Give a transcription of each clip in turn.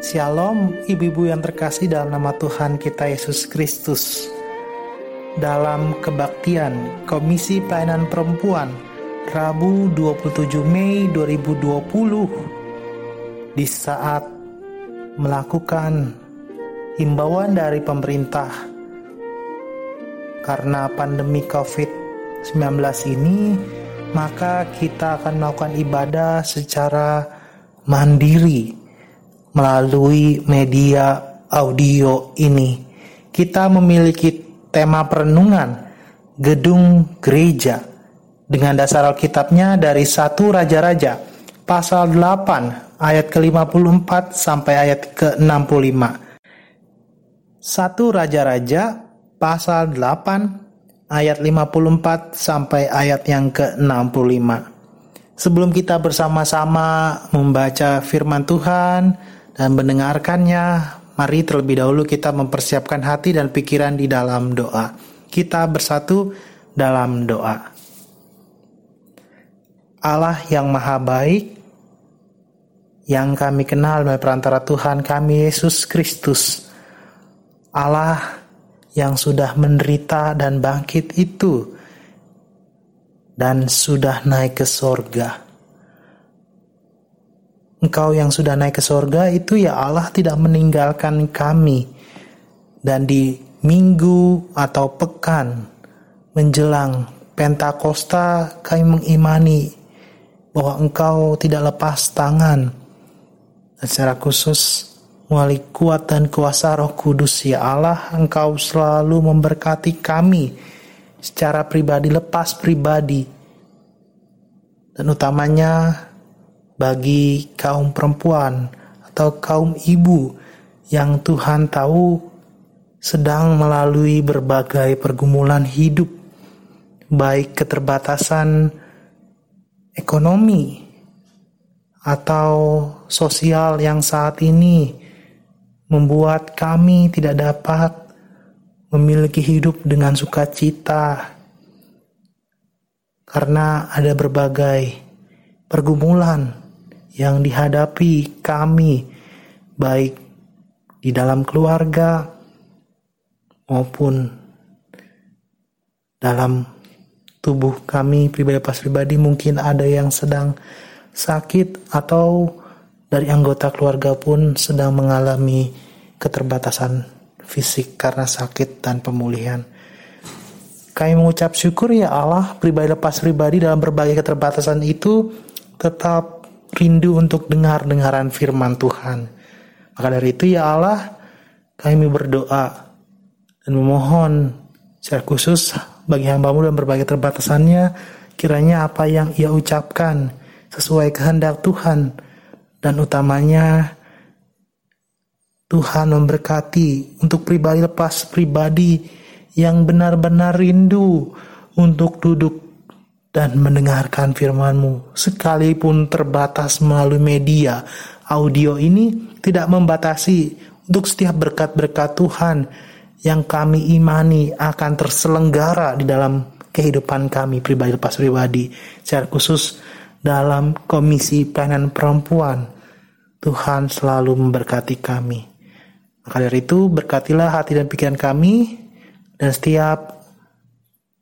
Shalom, ibu-ibu yang terkasih dalam nama Tuhan kita Yesus Kristus. Dalam kebaktian Komisi Pelayanan Perempuan Rabu 27 Mei 2020 di saat melakukan himbauan dari pemerintah karena pandemi COVID-19 ini maka kita akan melakukan ibadah secara mandiri melalui media audio ini. Kita memiliki tema perenungan gedung gereja dengan dasar Alkitabnya dari satu Raja-Raja pasal 8 ayat ke-54 sampai ayat ke-65. Satu Raja-Raja pasal 8 ayat 54 sampai ayat yang ke-65. Sebelum kita bersama-sama membaca firman Tuhan, dan mendengarkannya, mari terlebih dahulu kita mempersiapkan hati dan pikiran di dalam doa. Kita bersatu dalam doa. Allah yang maha baik, yang kami kenal melalui perantara Tuhan kami Yesus Kristus. Allah yang sudah menderita dan bangkit itu dan sudah naik ke sorga Engkau yang sudah naik ke sorga itu ya Allah tidak meninggalkan kami. Dan di minggu atau pekan menjelang Pentakosta kami mengimani bahwa engkau tidak lepas tangan. Dan secara khusus melalui kuat dan kuasa roh kudus ya Allah engkau selalu memberkati kami secara pribadi lepas pribadi. Dan utamanya bagi kaum perempuan atau kaum ibu yang Tuhan tahu sedang melalui berbagai pergumulan hidup, baik keterbatasan ekonomi atau sosial yang saat ini membuat kami tidak dapat memiliki hidup dengan sukacita. Karena ada berbagai pergumulan yang dihadapi kami, baik di dalam keluarga maupun dalam tubuh kami pribadi pas pribadi. Mungkin ada yang sedang sakit atau dari anggota keluarga pun sedang mengalami keterbatasan fisik karena sakit dan pemulihan. Kami mengucap syukur ya Allah pribadi lepas pribadi dalam berbagai keterbatasan itu tetap rindu untuk dengar-dengaran firman Tuhan. Maka dari itu ya Allah, kami berdoa dan memohon secara khusus bagi hambamu dan berbagai terbatasannya, kiranya apa yang ia ucapkan sesuai kehendak Tuhan dan utamanya Tuhan memberkati untuk pribadi lepas pribadi yang benar-benar rindu untuk duduk dan mendengarkan firman-Mu. Sekalipun terbatas melalui media, audio ini tidak membatasi untuk setiap berkat-berkat Tuhan yang kami imani akan terselenggara di dalam kehidupan kami pribadi lepas pribadi. Secara khusus dalam komisi pelayanan perempuan, Tuhan selalu memberkati kami. Maka dari itu berkatilah hati dan pikiran kami dan setiap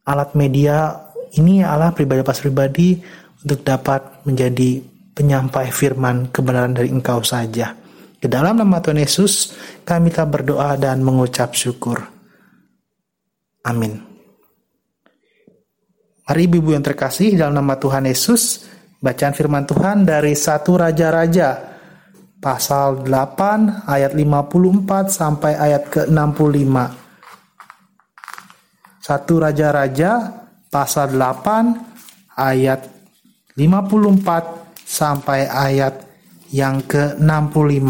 alat media ini Allah pribadi pas pribadi untuk dapat menjadi penyampai firman kebenaran dari engkau saja. Ke dalam nama Tuhan Yesus, kami telah berdoa dan mengucap syukur. Amin. Mari ibu-ibu yang terkasih dalam nama Tuhan Yesus, bacaan firman Tuhan dari satu Raja-Raja pasal 8 ayat 54 sampai ayat ke-65. Satu Raja-Raja pasal 8 ayat 54 sampai ayat yang ke-65.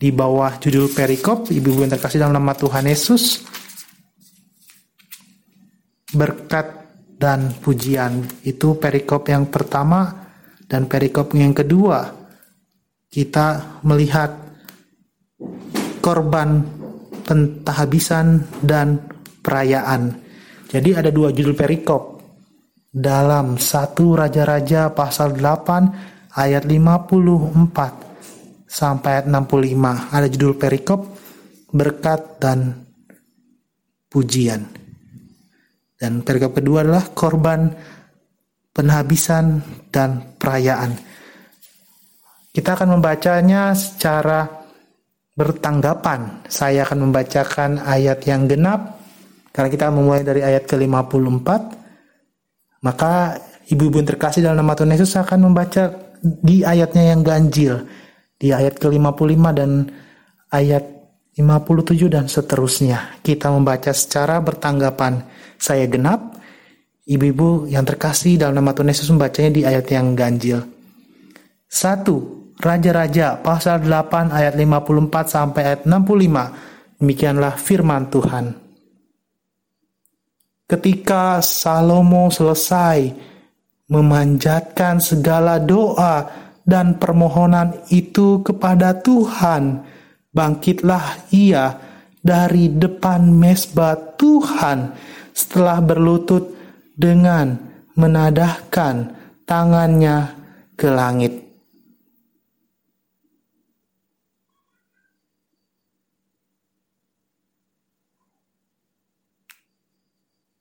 Di bawah judul perikop, ibu-ibu yang terkasih dalam nama Tuhan Yesus, berkat dan pujian. Itu perikop yang pertama dan perikop yang kedua. Kita melihat korban pentahabisan dan perayaan. Jadi ada dua judul perikop. dalam satu Raja-Raja pasal 8 ayat 54 sampai ayat 65. Ada judul perikop berkat dan pujian. Dan perikop kedua adalah korban penghabisan dan perayaan. Kita akan membacanya secara bertanggapan. Saya akan membacakan ayat yang genap karena kita memulai dari ayat ke-54 maka ibu-ibu yang terkasih dalam nama Tuhan Yesus akan membaca di ayatnya yang ganjil. Di ayat ke-55 dan ayat 57 dan seterusnya. Kita membaca secara bertanggapan. Saya genap, ibu-ibu yang terkasih dalam nama Tuhan Yesus membacanya di ayat yang ganjil. Satu, Raja-Raja pasal 8 ayat 54 sampai ayat 65. Demikianlah firman Tuhan. Ketika Salomo selesai memanjatkan segala doa dan permohonan itu kepada Tuhan, bangkitlah ia dari depan mesbah Tuhan setelah berlutut dengan menadahkan tangannya ke langit.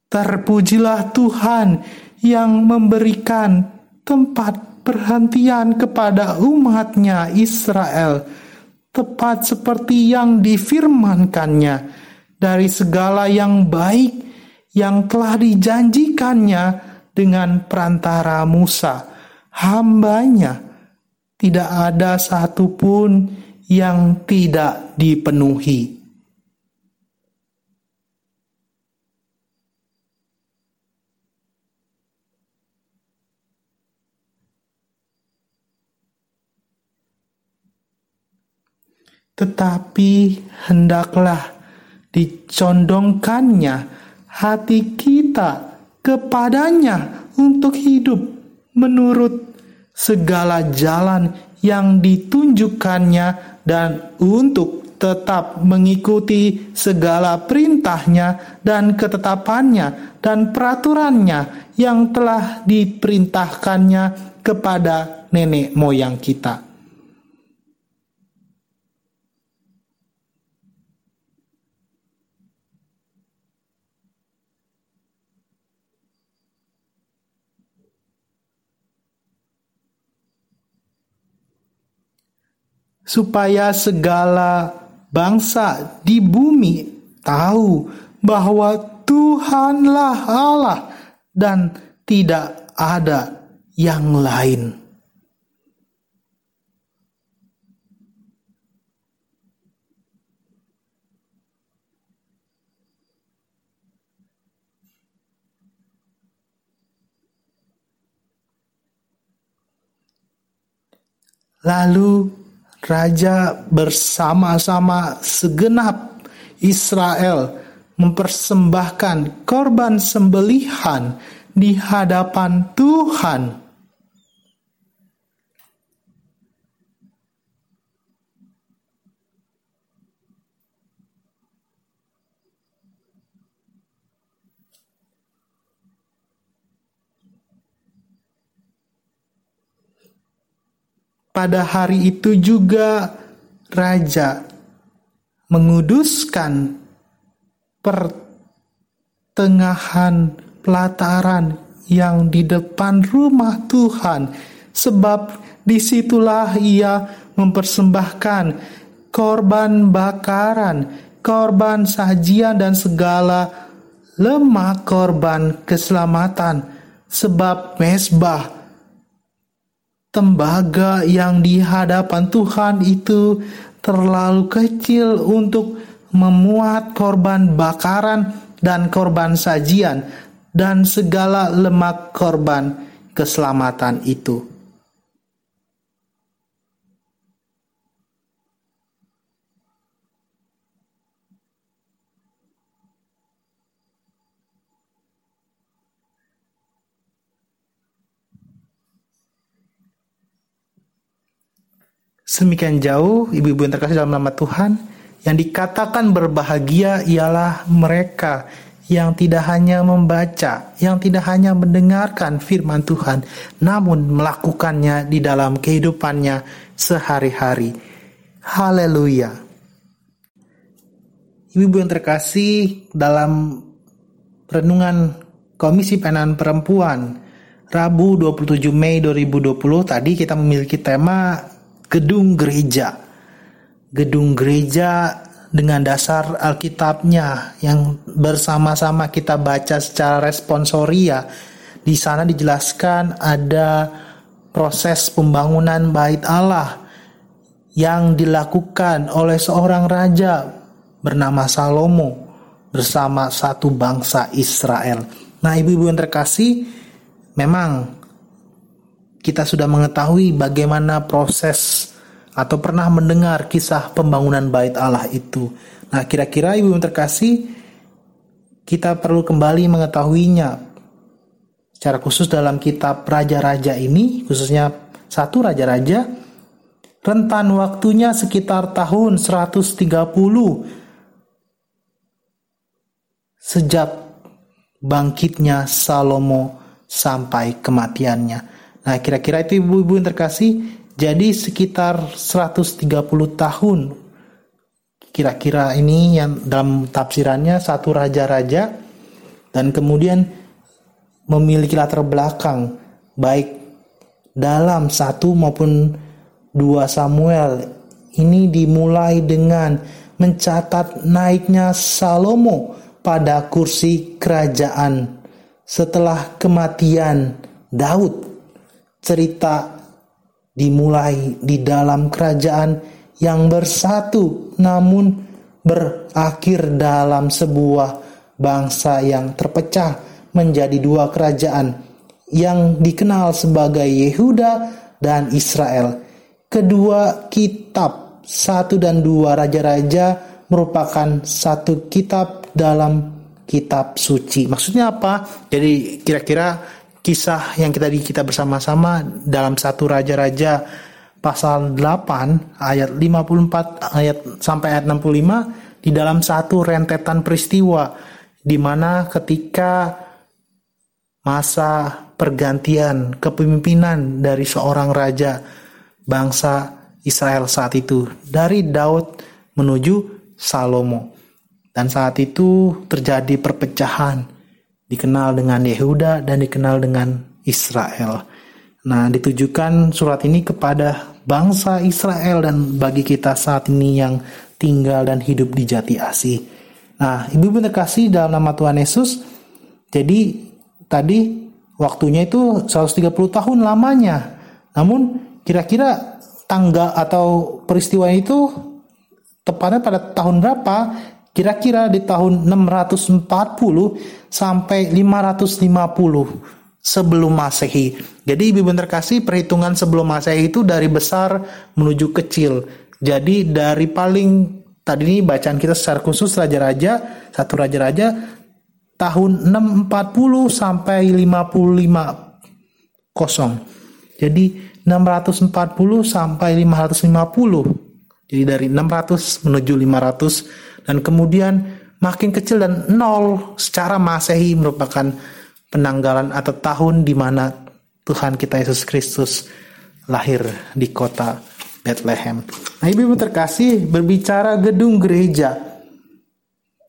Terpujilah Tuhan yang memberikan tempat perhentian kepada umatnya Israel, tepat seperti yang difirmankannya dari segala yang baik yang telah dijanjikannya dengan perantara Musa, hambanya. Tidak ada satupun yang tidak dipenuhi. Tetapi hendaklah dicondongkannya hati kita kepadanya untuk hidup menurut segala jalan yang ditunjukkannya dan untuk tetap mengikuti segala perintahnya dan ketetapannya dan peraturannya yang telah diperintahkannya kepada nenek moyang kita. Supaya segala bangsa di bumi tahu bahwa Tuhanlah Allah dan tidak ada yang lain. Lalu raja bersama-sama segenap Israel mempersembahkan korban sembelihan di hadapan Tuhan. Pada hari itu juga raja menguduskan pertengahan pelataran yang di depan rumah Tuhan. Sebab di situlah ia mempersembahkan korban bakaran, korban sajian dan segala lemak korban keselamatan. Sebab mesbah tembaga yang di hadapan Tuhan itu terlalu kecil untuk memuat korban bakaran dan korban sajian dan segala lemak korban keselamatan itu. Semikian jauh, ibu-ibu yang terkasih dalam nama Tuhan, yang dikatakan berbahagia ialah mereka yang tidak hanya membaca, yang tidak hanya mendengarkan firman Tuhan, namun melakukannya di dalam kehidupannya sehari-hari. Haleluya. Ibu-ibu yang terkasih dalam renungan Komisi Penan Perempuan Rabu 27 Mei 2020 tadi kita memiliki tema gedung gereja. Gedung gereja dengan dasar Alkitabnya yang bersama-sama kita baca secara responsoria. Di sana dijelaskan ada proses pembangunan bait Allah yang dilakukan oleh seorang raja bernama Salomo bersama satu bangsa Israel. Nah, ibu-ibu yang terkasih, memang kita sudah mengetahui bagaimana proses atau pernah mendengar kisah pembangunan bait Allah itu. Nah, kira-kira ibu yang terkasih, kita perlu kembali mengetahuinya. Secara khusus dalam kitab Raja-Raja ini, khususnya satu Raja-Raja, rentan waktunya sekitar tahun 130 sejak bangkitnya Salomo sampai kematiannya. Nah, kira-kira itu ibu-ibu yang terkasih, jadi sekitar 130 tahun kira-kira ini yang dalam tafsirannya satu raja-raja dan kemudian memiliki latar belakang baik dalam satu maupun dua Samuel ini dimulai dengan mencatat naiknya Salomo pada kursi kerajaan setelah kematian Daud. Cerita dimulai di dalam kerajaan yang bersatu namun berakhir dalam sebuah bangsa yang terpecah menjadi dua kerajaan yang dikenal sebagai Yehuda dan Israel. Kedua kitab satu dan dua raja-raja merupakan satu kitab dalam kitab suci. Maksudnya apa? Jadi kira-kira kisah yang kita kita bersama-sama dalam satu raja-raja pasal 8 ayat 54 ayat sampai ayat 65 di dalam satu rentetan peristiwa di mana ketika masa pergantian kepemimpinan dari seorang raja bangsa Israel saat itu dari Daud menuju Salomo. Dan saat itu terjadi perpecahan dikenal dengan Yehuda dan dikenal dengan Israel. Nah, ditujukan surat ini kepada bangsa Israel dan bagi kita saat ini yang tinggal dan hidup di jati asih. Nah, Ibu terkasih dalam nama Tuhan Yesus, jadi tadi waktunya itu 130 tahun lamanya. Namun kira-kira tanggal atau peristiwa itu tepatnya pada tahun berapa? Kira-kira di tahun 640 sampai 550 sebelum Masehi. Jadi Ibu terkasih perhitungan sebelum Masehi itu dari besar menuju kecil. Jadi dari paling tadi ini bacaan kita secara khusus raja-raja, satu raja-raja tahun 640 sampai 55 kosong. Jadi 640 sampai 550. Jadi dari 600 menuju 500 dan kemudian makin kecil dan nol secara masehi merupakan penanggalan atau tahun di mana Tuhan kita Yesus Kristus lahir di kota Bethlehem. Nah, ibu-ibu terkasih berbicara gedung gereja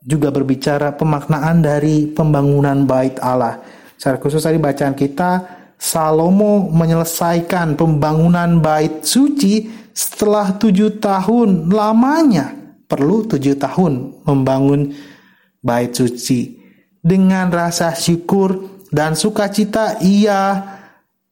juga berbicara pemaknaan dari pembangunan bait Allah. Secara khusus tadi bacaan kita Salomo menyelesaikan pembangunan bait suci setelah tujuh tahun lamanya perlu tujuh tahun membangun bait suci. Dengan rasa syukur dan sukacita ia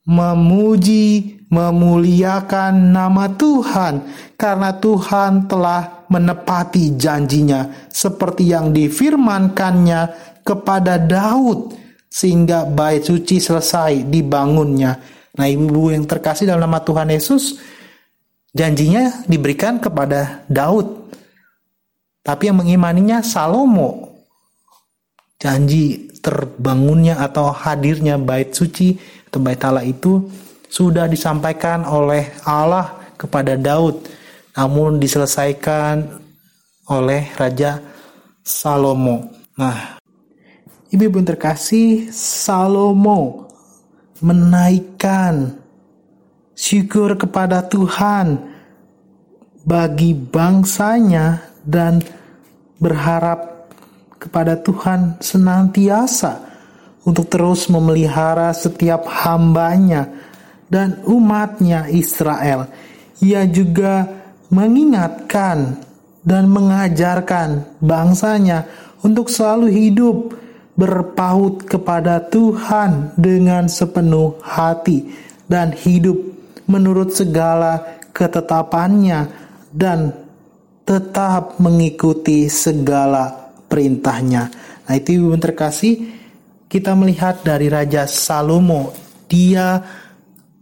memuji, memuliakan nama Tuhan karena Tuhan telah menepati janjinya seperti yang difirmankannya kepada Daud sehingga bait suci selesai dibangunnya. Nah, ibu-ibu yang terkasih dalam nama Tuhan Yesus, janjinya diberikan kepada Daud tapi yang mengimaninya Salomo. Janji terbangunnya atau hadirnya bait suci atau bait Allah itu sudah disampaikan oleh Allah kepada Daud. Namun diselesaikan oleh Raja Salomo. Nah, Ibu-ibu terkasih, Salomo menaikkan syukur kepada Tuhan bagi bangsanya dan berharap kepada Tuhan senantiasa untuk terus memelihara setiap hambanya dan umatnya Israel. Ia juga mengingatkan dan mengajarkan bangsanya untuk selalu hidup berpaut kepada Tuhan dengan sepenuh hati dan hidup menurut segala ketetapannya dan tetap mengikuti segala perintahnya. Nah itu ibu terkasih kita melihat dari Raja Salomo dia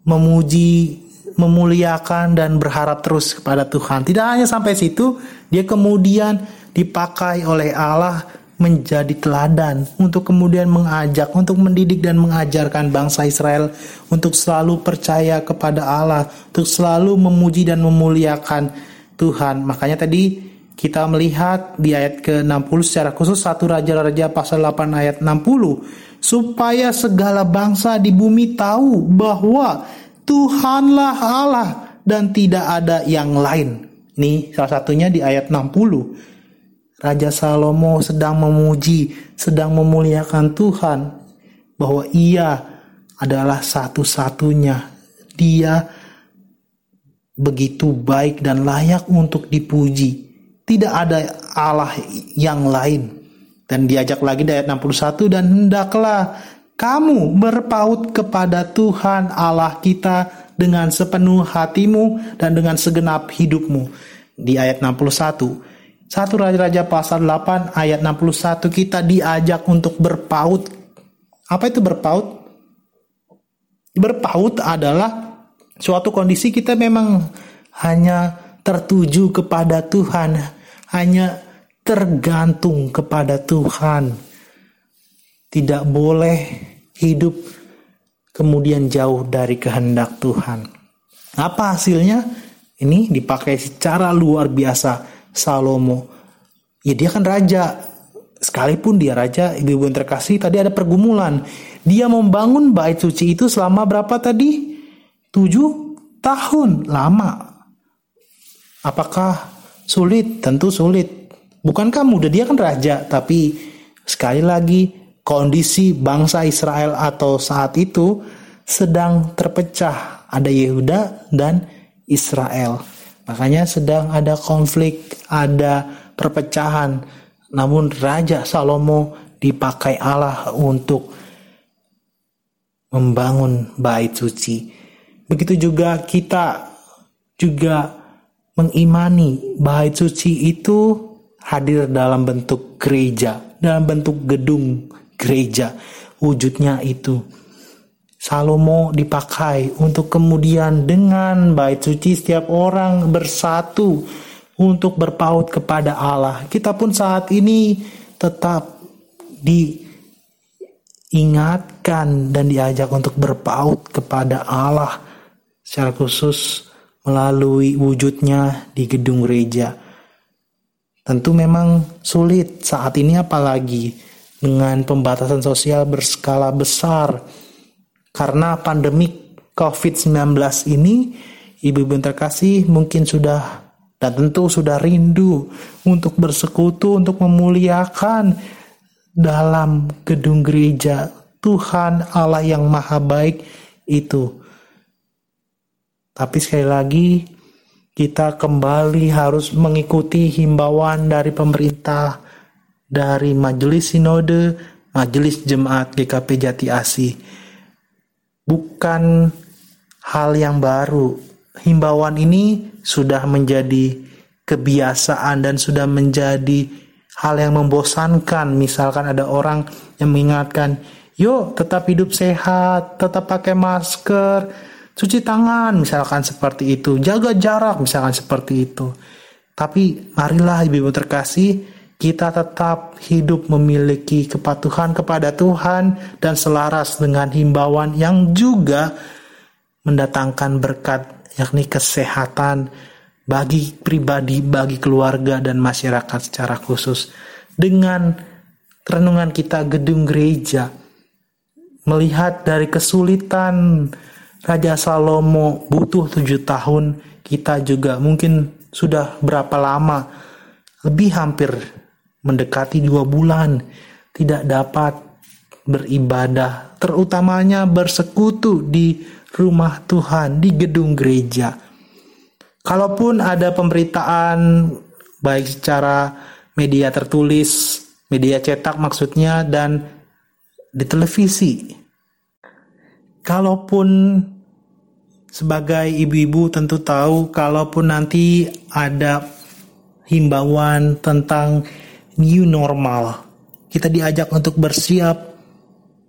memuji memuliakan dan berharap terus kepada Tuhan. Tidak hanya sampai situ, dia kemudian dipakai oleh Allah menjadi teladan untuk kemudian mengajak, untuk mendidik dan mengajarkan bangsa Israel untuk selalu percaya kepada Allah, untuk selalu memuji dan memuliakan Tuhan. Makanya tadi kita melihat di ayat ke-60 secara khusus satu Raja-Raja pasal 8 ayat 60 supaya segala bangsa di bumi tahu bahwa Tuhanlah Allah dan tidak ada yang lain. Ini salah satunya di ayat 60 Raja Salomo sedang memuji, sedang memuliakan Tuhan bahwa ia adalah satu-satunya. Dia begitu baik dan layak untuk dipuji. Tidak ada Allah yang lain. Dan diajak lagi di ayat 61 dan hendaklah kamu berpaut kepada Tuhan Allah kita dengan sepenuh hatimu dan dengan segenap hidupmu. Di ayat 61 satu Raja-Raja pasal 8 ayat 61 kita diajak untuk berpaut. Apa itu berpaut? Berpaut adalah suatu kondisi kita memang hanya tertuju kepada Tuhan, hanya tergantung kepada Tuhan. Tidak boleh hidup kemudian jauh dari kehendak Tuhan. Apa hasilnya? Ini dipakai secara luar biasa Salomo. Ya dia kan raja. Sekalipun dia raja, ibu-ibu yang terkasih, tadi ada pergumulan. Dia membangun bait suci itu selama berapa tadi? Tujuh tahun. Lama. Apakah sulit? Tentu sulit. Bukankah mudah? Dia kan raja. Tapi sekali lagi kondisi bangsa Israel atau saat itu sedang terpecah. Ada Yehuda dan Israel. Makanya sedang ada konflik, ada perpecahan. Namun Raja Salomo dipakai Allah untuk membangun bait suci. Begitu juga kita juga mengimani bait suci itu hadir dalam bentuk gereja, dalam bentuk gedung gereja. Wujudnya itu Salomo dipakai untuk kemudian dengan bait suci setiap orang bersatu untuk berpaut kepada Allah. Kita pun saat ini tetap diingatkan dan diajak untuk berpaut kepada Allah secara khusus melalui wujudnya di gedung gereja. Tentu memang sulit saat ini apalagi dengan pembatasan sosial berskala besar karena pandemi COVID-19 ini, ibu-ibu terkasih mungkin sudah dan tentu sudah rindu untuk bersekutu, untuk memuliakan dalam gedung gereja Tuhan Allah yang maha baik itu. Tapi sekali lagi, kita kembali harus mengikuti himbauan dari pemerintah, dari majelis sinode, majelis jemaat GKP Jati Asih bukan hal yang baru. Himbauan ini sudah menjadi kebiasaan dan sudah menjadi hal yang membosankan. Misalkan ada orang yang mengingatkan, yuk tetap hidup sehat, tetap pakai masker, cuci tangan, misalkan seperti itu, jaga jarak, misalkan seperti itu. Tapi marilah ibu-ibu terkasih, kita tetap hidup memiliki kepatuhan kepada Tuhan dan selaras dengan himbauan yang juga mendatangkan berkat yakni kesehatan bagi pribadi, bagi keluarga dan masyarakat secara khusus dengan renungan kita gedung gereja. Melihat dari kesulitan Raja Salomo butuh tujuh tahun, kita juga mungkin sudah berapa lama, lebih hampir mendekati dua bulan, tidak dapat beribadah, terutamanya bersekutu di rumah Tuhan, di gedung gereja. Kalaupun ada pemberitaan baik secara media tertulis, media cetak maksudnya dan di televisi. Kalaupun sebagai ibu-ibu tentu tahu kalaupun nanti ada himbauan tentang new normal, kita diajak untuk bersiap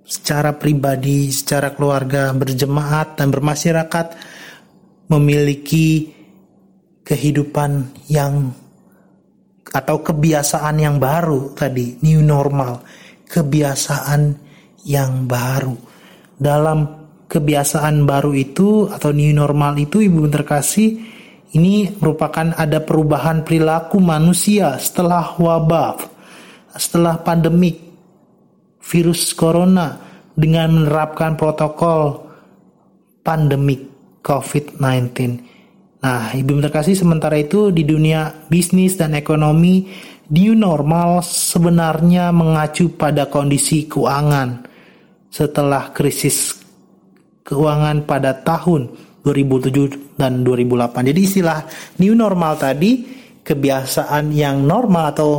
secara pribadi, secara keluarga, berjemaat dan bermasyarakat memiliki kehidupan yang atau kebiasaan yang baru tadi, new normal, kebiasaan yang baru. Dalam kebiasaan baru itu atau new normal itu Ibu terkasih ini merupakan ada perubahan perilaku manusia setelah wabah, setelah pandemik virus corona dengan menerapkan protokol pandemik COVID-19. Nah, Ibu terkasih sementara itu di dunia bisnis dan ekonomi, new normal sebenarnya mengacu pada kondisi keuangan setelah krisis keuangan pada tahun 2007 dan 2008. Jadi istilah new normal tadi kebiasaan yang normal atau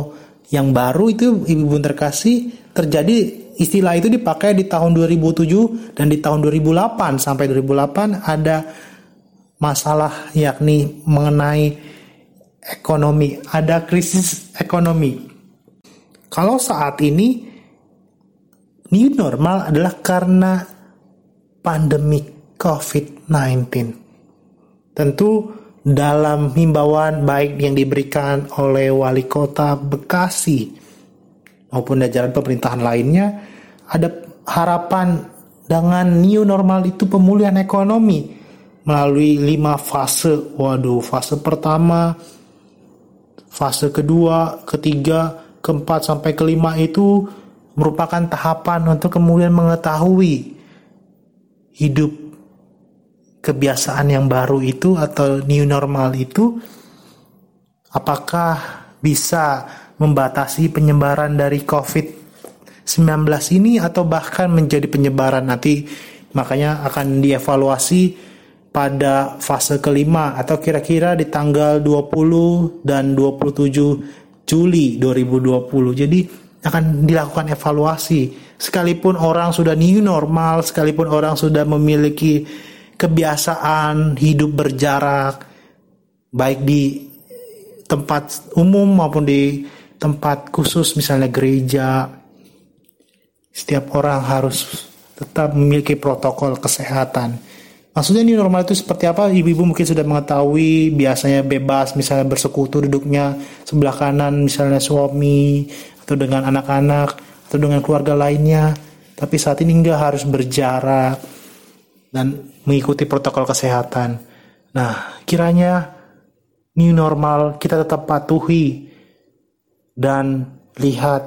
yang baru itu Ibu terkasih terjadi istilah itu dipakai di tahun 2007 dan di tahun 2008 sampai 2008 ada masalah yakni mengenai ekonomi, ada krisis ekonomi. Kalau saat ini new normal adalah karena pandemi COVID-19. Tentu dalam himbauan baik yang diberikan oleh wali kota Bekasi maupun jajaran pemerintahan lainnya ada harapan dengan new normal itu pemulihan ekonomi melalui lima fase. Waduh, fase pertama, fase kedua, ketiga, keempat sampai kelima itu merupakan tahapan untuk kemudian mengetahui hidup kebiasaan yang baru itu atau new normal itu apakah bisa membatasi penyebaran dari COVID-19 ini atau bahkan menjadi penyebaran nanti makanya akan dievaluasi pada fase kelima atau kira-kira di tanggal 20 dan 27 Juli 2020. Jadi akan dilakukan evaluasi. Sekalipun orang sudah new normal, sekalipun orang sudah memiliki kebiasaan hidup berjarak baik di tempat umum maupun di tempat khusus misalnya gereja. Setiap orang harus tetap memiliki protokol kesehatan Maksudnya new normal itu seperti apa? Ibu-ibu mungkin sudah mengetahui biasanya bebas misalnya bersekutu duduknya sebelah kanan misalnya suami atau dengan anak-anak atau dengan keluarga lainnya. Tapi saat ini enggak harus berjarak dan mengikuti protokol kesehatan. Nah, kiranya new normal kita tetap patuhi dan lihat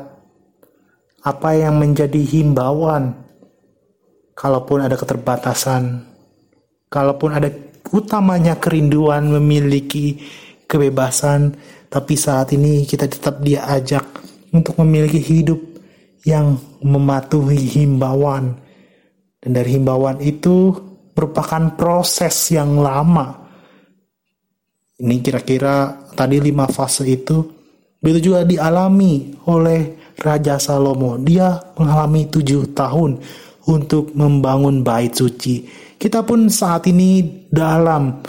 apa yang menjadi himbauan kalaupun ada keterbatasan kalaupun ada utamanya kerinduan memiliki kebebasan, tapi saat ini kita tetap diajak untuk memiliki hidup yang mematuhi himbauan. Dan dari himbauan itu merupakan proses yang lama. Ini kira-kira tadi lima fase itu begitu juga dialami oleh Raja Salomo. Dia mengalami tujuh tahun untuk membangun bait suci. Kita pun saat ini dalam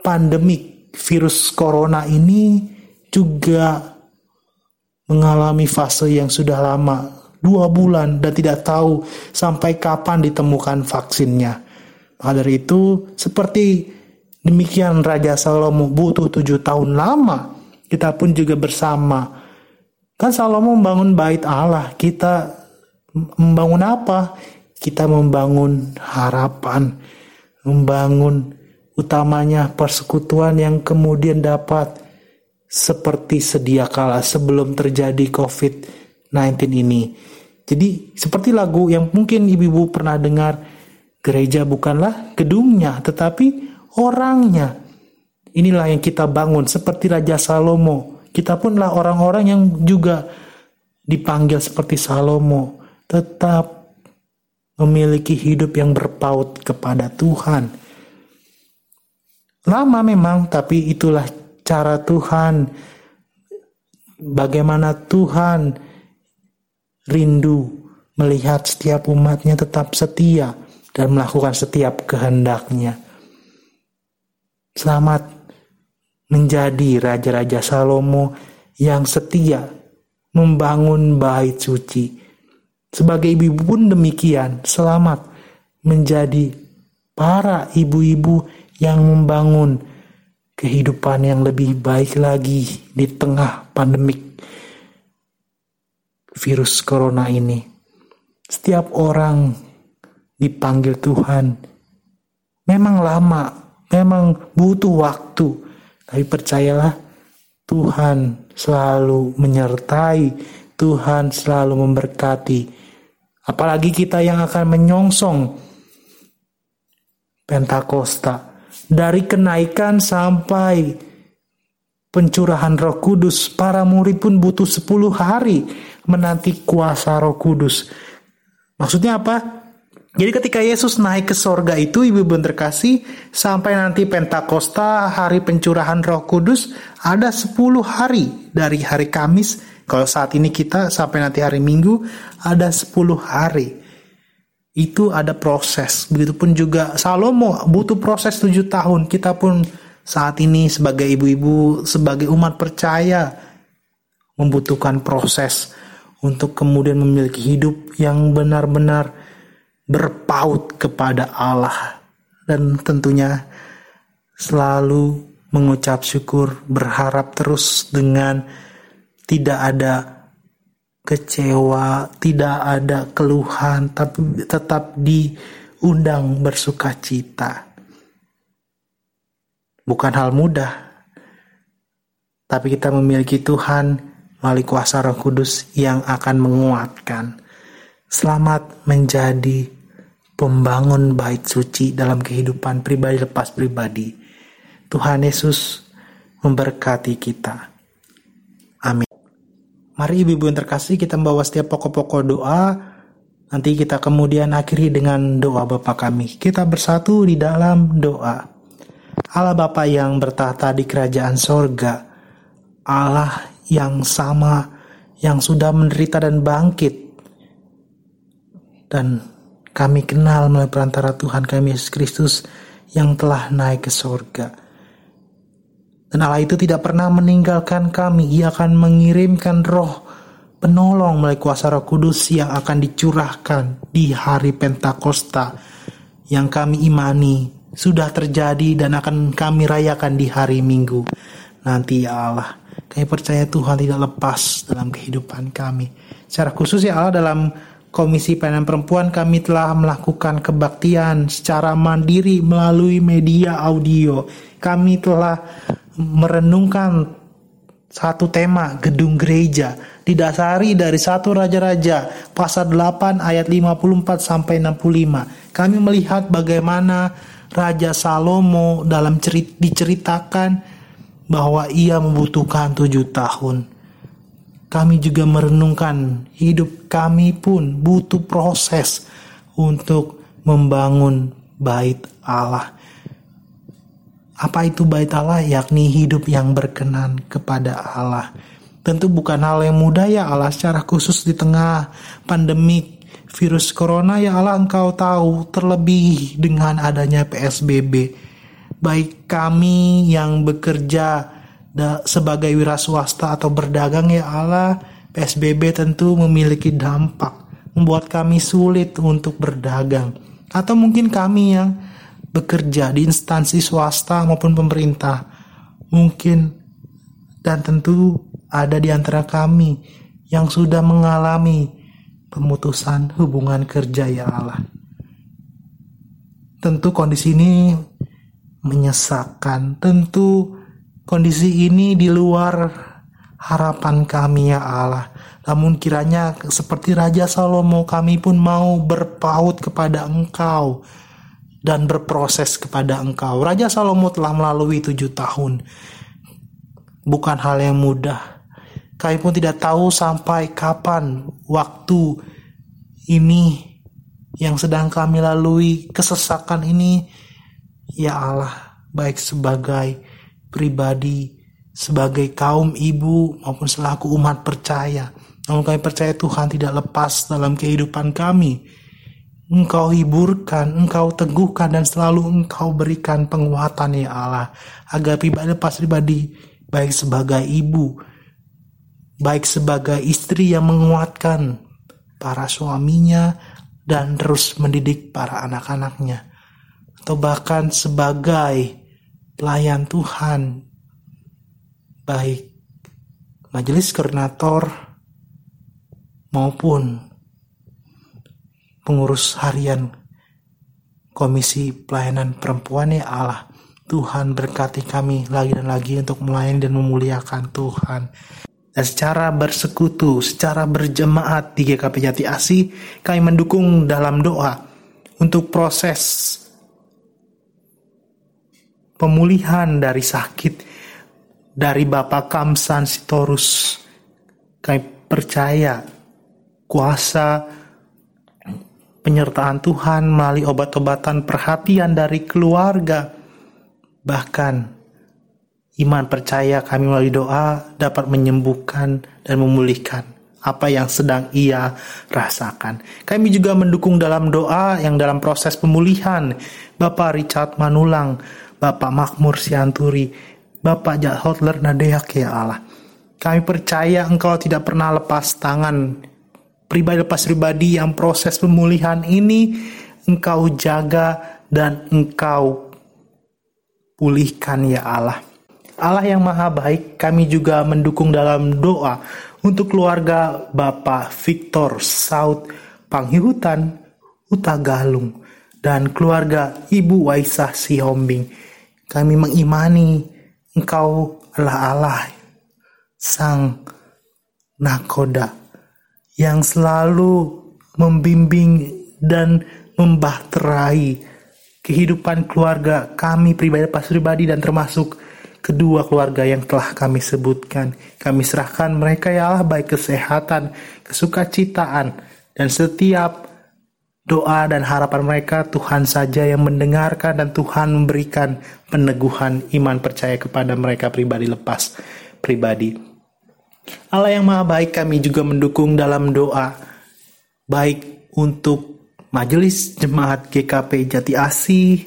pandemik virus corona ini juga mengalami fase yang sudah lama, dua bulan dan tidak tahu sampai kapan ditemukan vaksinnya. Maka dari itu, seperti demikian Raja Salomo butuh tujuh tahun lama, kita pun juga bersama. Kan Salomo membangun bait Allah, kita membangun apa? kita membangun harapan, membangun utamanya persekutuan yang kemudian dapat seperti sedia kala sebelum terjadi COVID ini. Jadi seperti lagu yang mungkin ibu-ibu pernah dengar, gereja bukanlah gedungnya, tetapi orangnya. Inilah yang kita bangun seperti Raja Salomo. Kita punlah orang-orang yang juga dipanggil seperti Salomo, tetap memiliki hidup yang berpaut kepada Tuhan. Lama memang, tapi itulah cara Tuhan. Bagaimana Tuhan rindu melihat setiap umatnya tetap setia dan melakukan setiap kehendaknya. Selamat menjadi Raja-Raja Salomo yang setia membangun bait suci. Sebagai ibu-ibu pun demikian, selamat menjadi para ibu-ibu yang membangun kehidupan yang lebih baik lagi di tengah pandemik virus corona ini. Setiap orang dipanggil Tuhan memang lama, memang butuh waktu, tapi percayalah Tuhan selalu menyertai, Tuhan selalu memberkati. Apalagi kita yang akan menyongsong Pentakosta dari kenaikan sampai pencurahan roh kudus, para murid pun butuh 10 hari menanti kuasa roh kudus. Maksudnya apa? Jadi ketika Yesus naik ke sorga itu, ibu-ibu terkasih, sampai nanti Pentakosta, hari pencurahan roh kudus, ada 10 hari dari hari Kamis, kalau saat ini kita sampai nanti hari Minggu, ada 10 hari itu ada proses. Begitupun juga Salomo butuh proses tujuh tahun. Kita pun saat ini sebagai ibu-ibu, sebagai umat percaya membutuhkan proses untuk kemudian memiliki hidup yang benar-benar berpaut kepada Allah dan tentunya selalu mengucap syukur, berharap terus dengan tidak ada kecewa, tidak ada keluhan, tapi tetap diundang bersuka cita. Bukan hal mudah, tapi kita memiliki Tuhan melalui kuasa Roh Kudus yang akan menguatkan. Selamat menjadi pembangun bait suci dalam kehidupan pribadi lepas pribadi. Tuhan Yesus memberkati kita. Mari ibu-ibu yang terkasih kita membawa setiap pokok-pokok doa. Nanti kita kemudian akhiri dengan doa Bapa kami. Kita bersatu di dalam doa. Allah Bapa yang bertahta di kerajaan sorga. Allah yang sama yang sudah menderita dan bangkit. Dan kami kenal melalui perantara Tuhan kami Yesus Kristus yang telah naik ke sorga dan Allah itu tidak pernah meninggalkan kami. Ia akan mengirimkan roh penolong melalui kuasa roh kudus yang akan dicurahkan di hari Pentakosta yang kami imani sudah terjadi dan akan kami rayakan di hari Minggu. Nanti ya Allah, kami percaya Tuhan tidak lepas dalam kehidupan kami. Secara khusus ya Allah dalam Komisi Pelayanan Perempuan kami telah melakukan kebaktian secara mandiri melalui media audio. Kami telah merenungkan satu tema gedung gereja didasari dari satu raja-raja pasal 8 ayat 54 sampai 65. Kami melihat bagaimana Raja Salomo dalam cerit diceritakan bahwa ia membutuhkan tujuh tahun. Kami juga merenungkan hidup kami pun butuh proses untuk membangun bait Allah. Apa itu bait Allah? Yakni hidup yang berkenan kepada Allah. Tentu bukan hal yang mudah ya Allah secara khusus di tengah pandemik virus corona ya Allah engkau tahu terlebih dengan adanya PSBB. Baik kami yang bekerja sebagai wira swasta atau berdagang ya Allah PSBB tentu memiliki dampak membuat kami sulit untuk berdagang atau mungkin kami yang bekerja di instansi swasta maupun pemerintah. Mungkin dan tentu ada di antara kami yang sudah mengalami pemutusan hubungan kerja ya Allah. Tentu kondisi ini menyesakkan. Tentu kondisi ini di luar harapan kami ya Allah. Namun kiranya seperti Raja Salomo kami pun mau berpaut kepada Engkau dan berproses kepada Engkau. Raja Salomo telah melalui tujuh tahun. Bukan hal yang mudah. Kami pun tidak tahu sampai kapan waktu ini yang sedang kami lalui, kesesakan ini, ya Allah, baik sebagai pribadi, sebagai kaum ibu maupun selaku umat percaya. Namun kami percaya Tuhan tidak lepas dalam kehidupan kami. Engkau hiburkan, Engkau teguhkan dan selalu Engkau berikan penguatan ya Allah. Agar pribadi lepas pribadi, baik sebagai ibu, baik sebagai istri yang menguatkan para suaminya dan terus mendidik para anak-anaknya. Atau bahkan sebagai pelayan Tuhan, baik majelis koordinator, maupun pengurus harian Komisi Pelayanan Perempuan ya Allah. Tuhan berkati kami lagi dan lagi untuk melayani dan memuliakan Tuhan. Dan secara bersekutu, secara berjemaat di GKP Jati Asih, kami mendukung dalam doa untuk proses pemulihan dari sakit dari Bapak Kamsan Sitorus. Kami percaya kuasa penyertaan Tuhan melalui obat-obatan perhatian dari keluarga. Bahkan iman percaya kami melalui doa dapat menyembuhkan dan memulihkan apa yang sedang ia rasakan. Kami juga mendukung dalam doa yang dalam proses pemulihan Bapak Richard Manulang, Bapak Makmur Sianturi, Bapak Jahotler Nadeak ya Allah. Kami percaya engkau tidak pernah lepas tangan pribadi lepas pribadi yang proses pemulihan ini engkau jaga dan engkau pulihkan ya Allah. Allah yang maha baik kami juga mendukung dalam doa untuk keluarga Bapak Victor Saud Panghihutan Utagalung dan keluarga Ibu Waisah Sihombing. Kami mengimani Engkau adalah Allah Sang Nakoda yang selalu membimbing dan membahterai kehidupan keluarga kami pribadi pas pribadi dan termasuk kedua keluarga yang telah kami sebutkan. Kami serahkan mereka ya Allah baik kesehatan, kesukacitaan, dan setiap doa dan harapan mereka Tuhan saja yang mendengarkan dan Tuhan memberikan peneguhan iman percaya kepada mereka pribadi lepas pribadi. Allah yang maha baik kami juga mendukung dalam doa. Baik untuk majelis jemaat GKP Jati Asih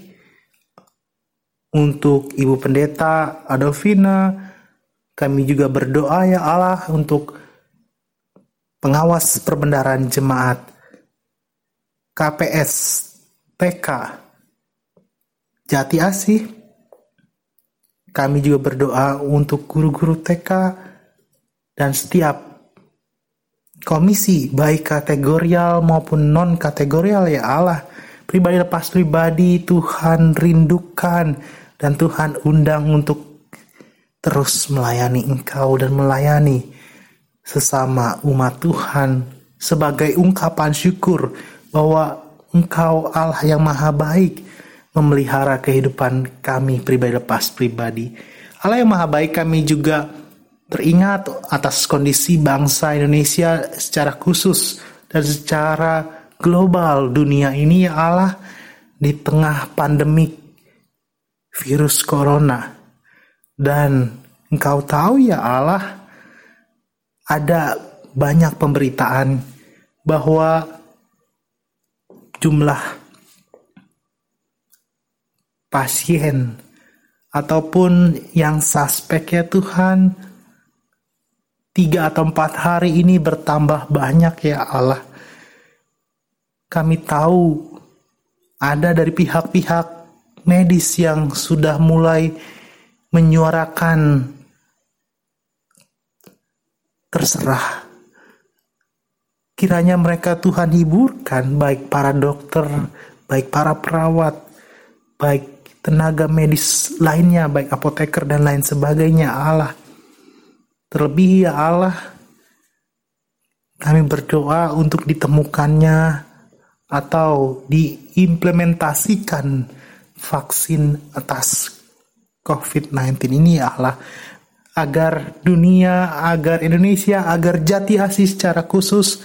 untuk Ibu Pendeta Adolfina kami juga berdoa ya Allah untuk pengawas perbendaharaan jemaat KPS TK Jati Asih. Kami juga berdoa untuk guru-guru TK dan setiap komisi baik kategorial maupun non kategorial ya Allah pribadi lepas pribadi Tuhan rindukan dan Tuhan undang untuk terus melayani engkau dan melayani sesama umat Tuhan sebagai ungkapan syukur bahwa engkau Allah yang maha baik memelihara kehidupan kami pribadi lepas pribadi. Allah yang maha baik kami juga teringat atas kondisi bangsa Indonesia secara khusus dan secara global dunia ini ya Allah di tengah pandemi virus corona. Dan engkau tahu ya Allah ada banyak pemberitaan bahwa jumlah pasien ataupun yang suspek ya Tuhan tiga atau empat hari ini bertambah banyak ya Allah. Kami tahu ada dari pihak-pihak medis yang sudah mulai menyuarakan terserah. Kiranya mereka Tuhan hiburkan baik para dokter, baik para perawat, baik tenaga medis lainnya, baik apoteker dan lain sebagainya Allah Terlebih ya Allah, kami berdoa untuk ditemukannya atau diimplementasikan vaksin atas COVID-19 ini ya Allah. Agar dunia, agar Indonesia, agar jati asih secara khusus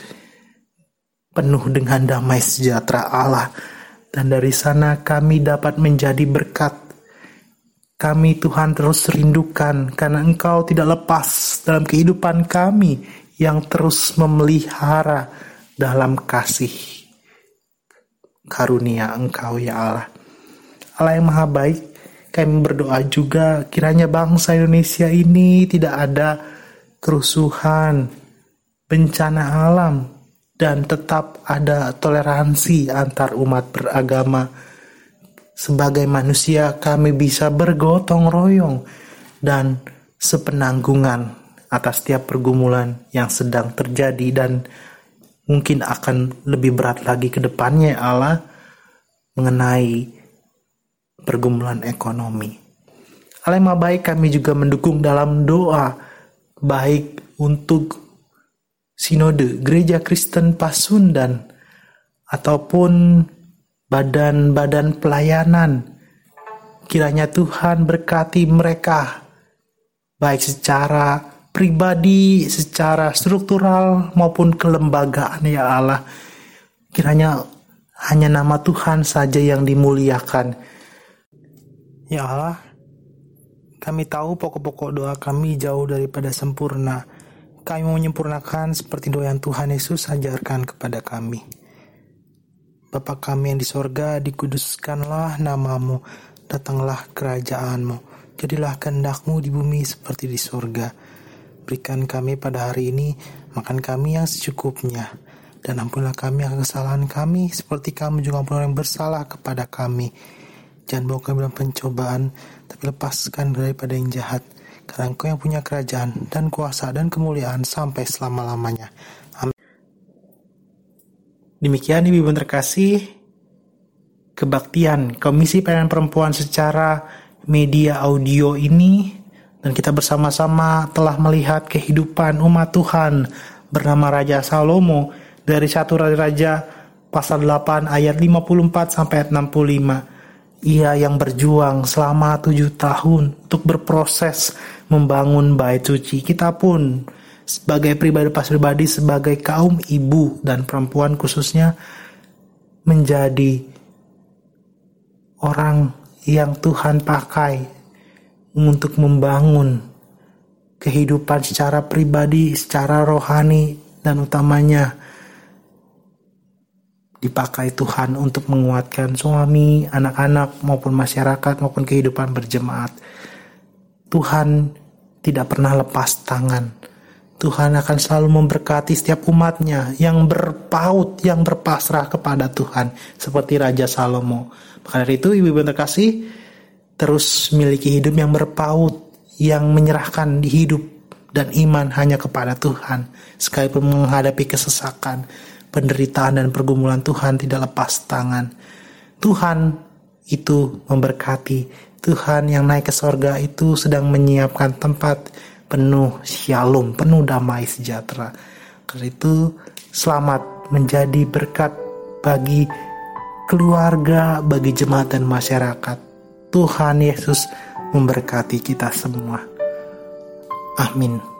penuh dengan damai sejahtera Allah. Dan dari sana kami dapat menjadi berkat kami Tuhan terus rindukan karena Engkau tidak lepas dalam kehidupan kami yang terus memelihara dalam kasih karunia Engkau ya Allah. Allah yang maha baik, kami berdoa juga kiranya bangsa Indonesia ini tidak ada kerusuhan, bencana alam, dan tetap ada toleransi antar umat beragama. Sebagai manusia, kami bisa bergotong royong dan sepenanggungan atas setiap pergumulan yang sedang terjadi dan mungkin akan lebih berat lagi ke depannya Allah mengenai pergumulan ekonomi. Allah yang baik kami juga mendukung dalam doa baik untuk sinode gereja Kristen Pasundan ataupun badan-badan pelayanan. Kiranya Tuhan berkati mereka baik secara pribadi, secara struktural maupun kelembagaan ya Allah. Kiranya hanya nama Tuhan saja yang dimuliakan Ya Allah, kami tahu pokok-pokok doa kami jauh daripada sempurna. Kami menyempurnakan seperti doa yang Tuhan Yesus ajarkan kepada kami. Bapa kami yang di sorga, dikuduskanlah namamu, datanglah kerajaanmu, jadilah kehendakmu di bumi seperti di sorga. Berikan kami pada hari ini makan kami yang secukupnya, dan ampunilah kami akan kesalahan kami, seperti kami juga ampun orang yang bersalah kepada kami Jangan bawa kami dalam pencobaan, tapi lepaskan daripada yang jahat. Karena engkau yang punya kerajaan dan kuasa dan kemuliaan sampai selama-lamanya. Demikian Ibu terkasih, kebaktian Komisi Pelayanan Perempuan secara media audio ini dan kita bersama-sama telah melihat kehidupan umat Tuhan bernama Raja Salomo dari satu raja pasal 8 ayat 54 sampai 65 ia yang berjuang selama tujuh tahun untuk berproses membangun bait suci. Kita pun sebagai pribadi pas pribadi, sebagai kaum ibu dan perempuan khususnya menjadi orang yang Tuhan pakai untuk membangun kehidupan secara pribadi, secara rohani, dan utamanya dipakai Tuhan untuk menguatkan suami, anak-anak, maupun masyarakat, maupun kehidupan berjemaat. Tuhan tidak pernah lepas tangan. Tuhan akan selalu memberkati setiap umatnya yang berpaut, yang berpasrah kepada Tuhan. Seperti Raja Salomo. Maka dari itu ibu-ibu terkasih, terus miliki hidup yang berpaut, yang menyerahkan hidup dan iman hanya kepada Tuhan. Sekalipun menghadapi kesesakan, penderitaan dan pergumulan Tuhan tidak lepas tangan. Tuhan itu memberkati. Tuhan yang naik ke sorga itu sedang menyiapkan tempat penuh shalom, penuh damai sejahtera. Karena itu selamat menjadi berkat bagi keluarga, bagi jemaat dan masyarakat. Tuhan Yesus memberkati kita semua. Amin.